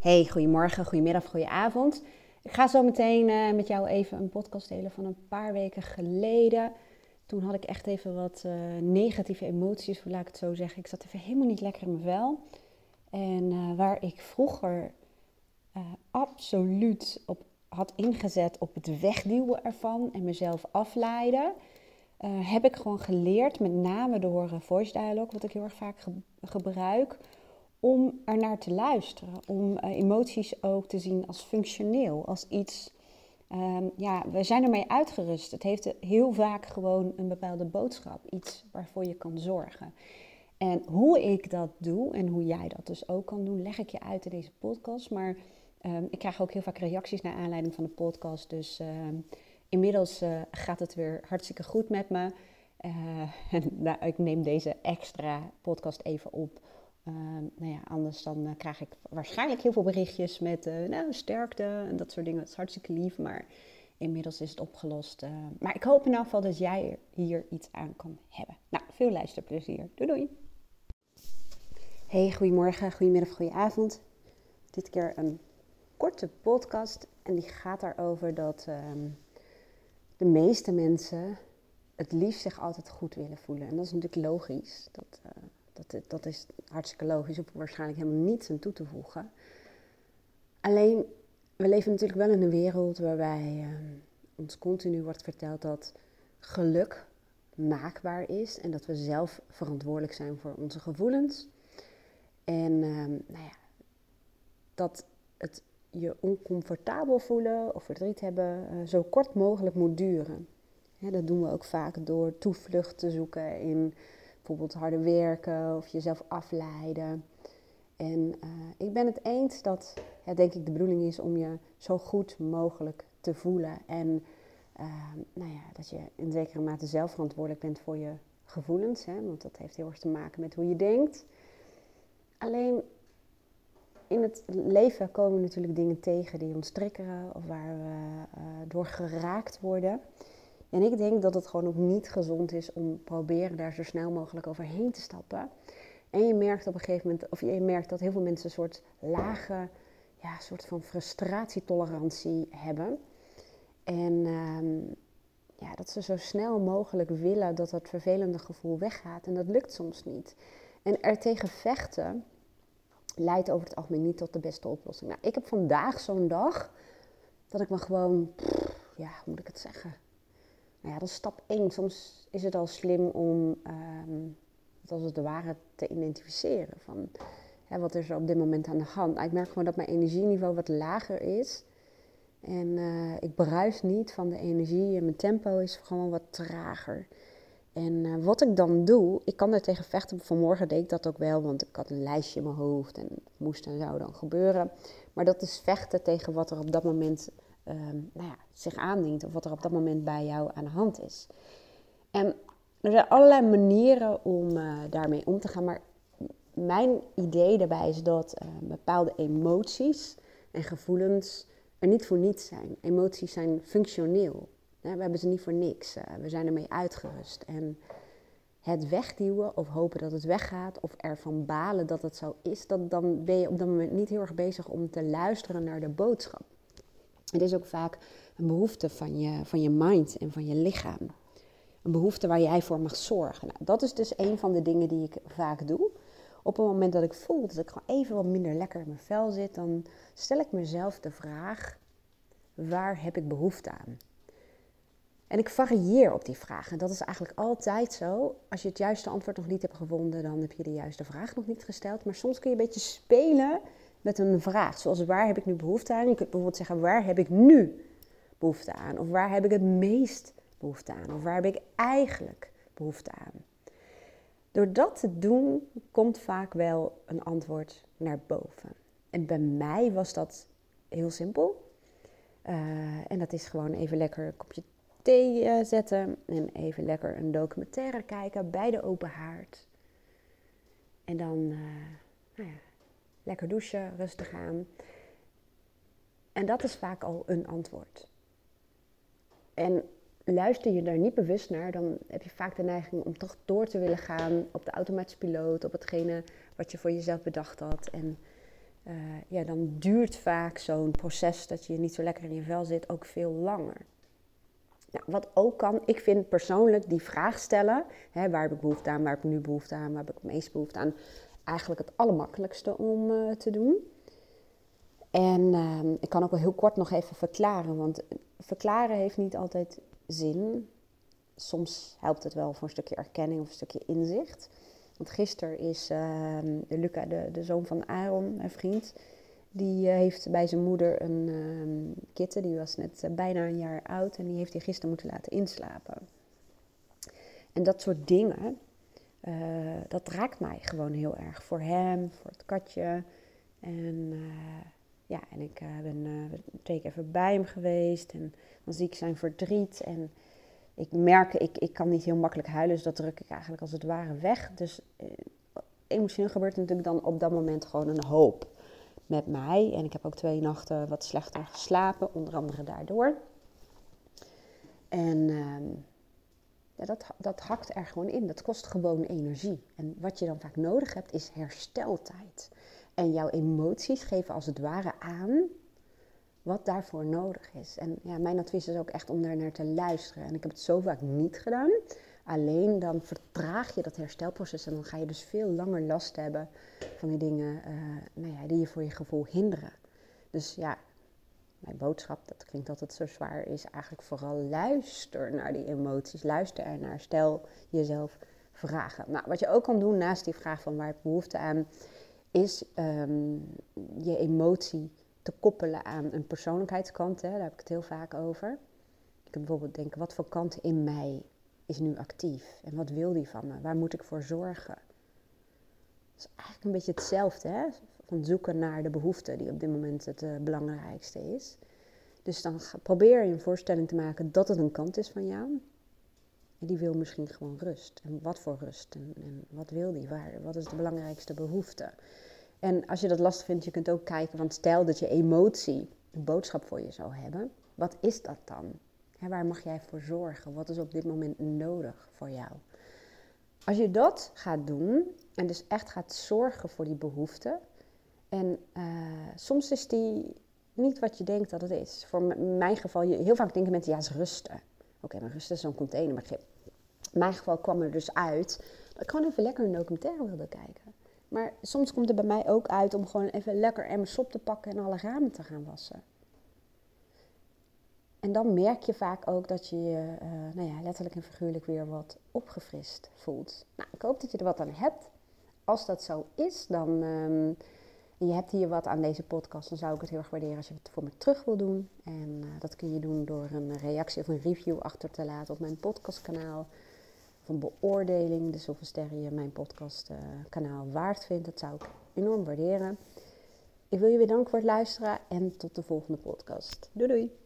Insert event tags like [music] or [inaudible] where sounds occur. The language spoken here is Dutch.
Hey, goedemorgen, goedemiddag, goedenavond. Ik ga zo meteen uh, met jou even een podcast delen van een paar weken geleden. Toen had ik echt even wat uh, negatieve emoties, hoe laat ik het zo zeggen. Ik zat even helemaal niet lekker in mijn vel. En uh, waar ik vroeger absoluut op had ingezet op het wegduwen ervan en mezelf afleiden, heb ik gewoon geleerd, met name door voice dialogue, wat ik heel erg vaak ge gebruik om er naar te luisteren. Om uh, emoties ook te zien als functioneel, als iets. Um, ja, we zijn ermee uitgerust. Het heeft heel vaak gewoon een bepaalde boodschap, iets waarvoor je kan zorgen. En hoe ik dat doe en hoe jij dat dus ook kan doen, leg ik je uit in deze podcast. Maar um, ik krijg ook heel vaak reacties naar aanleiding van de podcast. Dus uh, inmiddels uh, gaat het weer hartstikke goed met me. En, [laughs] nou, ik neem deze extra podcast even op Ehm, nou ja, anders dan uh, krijg ik waarschijnlijk heel veel berichtjes met uh, nou, sterkte en dat soort dingen. Dat is hartstikke lief, maar inmiddels is het opgelost. Uh, maar ik hoop in elk geval dat jij hier iets aan kan hebben. Nou, veel luisterplezier. Doei doei. Hey, goedemorgen, goedemiddag, goedenavond. Dit keer een korte podcast en die gaat erover dat ehm, de meeste mensen het liefst zich altijd goed willen voelen. En dat is natuurlijk logisch. Dat dat, dat is hartstikke logisch, op waarschijnlijk helemaal niets aan toe te voegen. Alleen, we leven natuurlijk wel in een wereld waarbij uh, ons continu wordt verteld dat geluk maakbaar is en dat we zelf verantwoordelijk zijn voor onze gevoelens. En uh, nou ja, dat het je oncomfortabel voelen of verdriet hebben uh, zo kort mogelijk moet duren. dat doen we ook vaak door toevlucht te zoeken in bijvoorbeeld harder werken of jezelf afleiden. En uh, ik ben het eens dat, ja, denk ik, de bedoeling is om je zo goed mogelijk te voelen. En uh, nou ja, dat je in zekere mate zelf verantwoordelijk bent voor je gevoelens. Hè, want dat heeft heel erg te maken met hoe je denkt. Alleen in het leven komen natuurlijk dingen tegen die ons triggeren of waar we uh, door geraakt worden. En ik denk dat het gewoon ook niet gezond is om proberen daar zo snel mogelijk overheen te stappen. En je merkt op een gegeven moment, of je merkt dat heel veel mensen een soort lage, ja, soort van frustratietolerantie hebben. En ehm, ja, dat ze zo snel mogelijk willen dat dat vervelende gevoel weggaat. En dat lukt soms niet. En er tegen vechten leidt over het algemeen niet tot de beste oplossing. Nou, ik heb vandaag zo'n dag dat ik me gewoon, ja, hoe moet ik het zeggen? Nou ja, dat is stap 1. Soms is het al slim om um, het als het ware te identificeren. Van, hè, wat is er op dit moment aan de hand? Nou, ik merk gewoon dat mijn energieniveau wat lager is. En uh, ik bruis niet van de energie en mijn tempo is gewoon wat trager. En uh, wat ik dan doe, ik kan er tegen vechten. Vanmorgen deed ik dat ook wel, want ik had een lijstje in mijn hoofd en moest en zou dan gebeuren. Maar dat is vechten tegen wat er op dat moment um, nou ja, zich aandient of wat er op dat moment bij jou aan de hand is. En er zijn allerlei manieren om uh, daarmee om te gaan, maar mijn idee daarbij is dat uh, bepaalde emoties en gevoelens er niet voor niets zijn. Emoties zijn functioneel. we hebben ze niet voor niks. Uh, we zijn ermee uitgerust. En het wegduwen of hopen dat het weggaat of ervan balen dat het zo is, dat, dan ben je op dat moment niet heel erg bezig om te luisteren naar de boodschap. Het is ook vaak een behoefte van je, van je mind en van je lichaam. Een behoefte waar jij voor mag zorgen. Nou, dat is dus een van de dingen die ik vaak doe. Op het moment dat ik voel dat ik gewoon even wat minder lekker in mijn vel zit, dan stel ik mezelf de vraag: waar heb ik behoefte aan? En ik varieer op die vraag. En dat is eigenlijk altijd zo. Als je het juiste antwoord nog niet hebt gevonden, dan heb je de juiste vraag nog niet gesteld. Maar soms kun je een beetje spelen met een vraag. Zoals waar heb ik nu behoefte aan? Je kunt bijvoorbeeld zeggen waar heb ik nu behoefte aan? Of waar heb ik het meest behoefte aan? Of waar heb ik eigenlijk behoefte aan? Door dat te doen komt vaak wel een antwoord naar boven. En bij mij was dat heel simpel. Uh, en dat is gewoon even lekker een kopje thee uh, zetten en even lekker een documentaire kijken bij de open haard. En dan uh, nou ja, lekker douchen, rustig aan. En dat is vaak al een antwoord. En luister je daar niet bewust naar, dan heb je vaak de neiging om toch door te willen gaan op de automatische piloot, op hetgene wat je voor jezelf bedacht had. En uh, ja, dan duurt vaak zo'n proces dat je niet zo lekker in je vel zit ook veel langer. Nou, wat ook kan, ik vind persoonlijk die vraag stellen, hè, waar heb ik behoefte aan, waar heb ik nu behoefte aan, waar heb ik het meest behoefte aan, eigenlijk het allermakkelijkste om uh, te doen. En uh, ik kan ook wel heel kort nog even verklaren, want verklaren heeft niet altijd zin. Soms helpt het wel voor een stukje erkenning of een stukje inzicht. Want gisteren is uh, Luca, de, de zoon van Aaron, mijn vriend, die uh, heeft bij zijn moeder een uh, kitten. Die was net uh, bijna een jaar oud en die heeft hij gisteren moeten laten inslapen. En dat soort dingen, eh, dat raakt mij gewoon heel erg. Voor hem, voor het katje. En ja, en ik ben twee keer even bij hem geweest. En dan zie ik zijn verdriet. En ik merk, ik, ik kan niet heel makkelijk huilen, dus dat druk ik eigenlijk als het ware weg. Dus eh, emotioneel gebeurt natuurlijk dan op dat moment gewoon een hoop met mij. En ik heb ook twee nachten wat slechter geslapen, onder andere daardoor. En ehm, dat, dat hakt er gewoon in. Dat kost gewoon energie. En wat je dan vaak nodig hebt, is hersteltijd. En jouw emoties geven als het ware aan wat daarvoor nodig is. En ja, mijn advies is ook echt om daar naar te luisteren. En ik heb het zo vaak niet gedaan. Alleen dan vertraag je dat herstelproces en dan ga je dus veel langer last hebben van die dingen uh, nou ja, die je voor je gevoel hinderen. Dus ja, mijn boodschap, dat klinkt altijd zo zwaar, is eigenlijk vooral luister naar die emoties. Luister ernaar. Stel jezelf vragen. Nou, wat je ook kan doen naast die vraag van waar heb je behoefte aan, is um, je emotie te koppelen aan een persoonlijkheidskant. Hè, daar heb ik het heel vaak over. Ik kan bijvoorbeeld denken, wat voor kant in mij is nu actief? En wat wil die van me? Waar moet ik voor zorgen? Dat is eigenlijk een beetje hetzelfde, hè? Van zoeken naar de behoefte die op dit moment het uh, belangrijkste is. Dus dan probeer je een voorstelling te maken dat het een kant is van jou. En die wil misschien gewoon rust. En wat voor rust? En, en wat wil die? Waar, wat is de belangrijkste behoefte? En als je dat lastig vindt, je kunt ook kijken, want stel dat je emotie een boodschap voor je zou hebben, wat is dat dan? waar mag jij voor zorgen? Wat is op dit moment nodig voor jou? Als je dat gaat doen en dus echt gaat zorgen voor die behoefte, en uh, soms is die niet wat je denkt dat het is. Voor mijn geval, heel vaak denken mensen, ja, is rusten. Oké, maar rusten is zo'n container. Maar in mijn geval kwam er dus uit dat ik gewoon even lekker een documentaire wilde kijken. Maar soms komt het bij mij ook uit om gewoon even lekker emmer sop te pakken en alle ramen te gaan wassen. En dan merk je vaak ook dat je je uh, nou ja, letterlijk en figuurlijk weer wat opgefrist voelt. Nou, ik hoop dat je er wat aan hebt. Als dat zo is, dan um, je hebt hier wat aan deze podcast, dan zou ik het heel erg waarderen als je het voor me terug wil doen. En uh, dat kun je doen door een reactie of een review achter te laten op mijn podcastkanaal een beoordeling. Dus hoeveel sterren je mijn podcastkanaal uh, waard vindt. Dat zou ik enorm waarderen. Ik wil je bedanken voor het luisteren en tot de volgende podcast. Doei doei!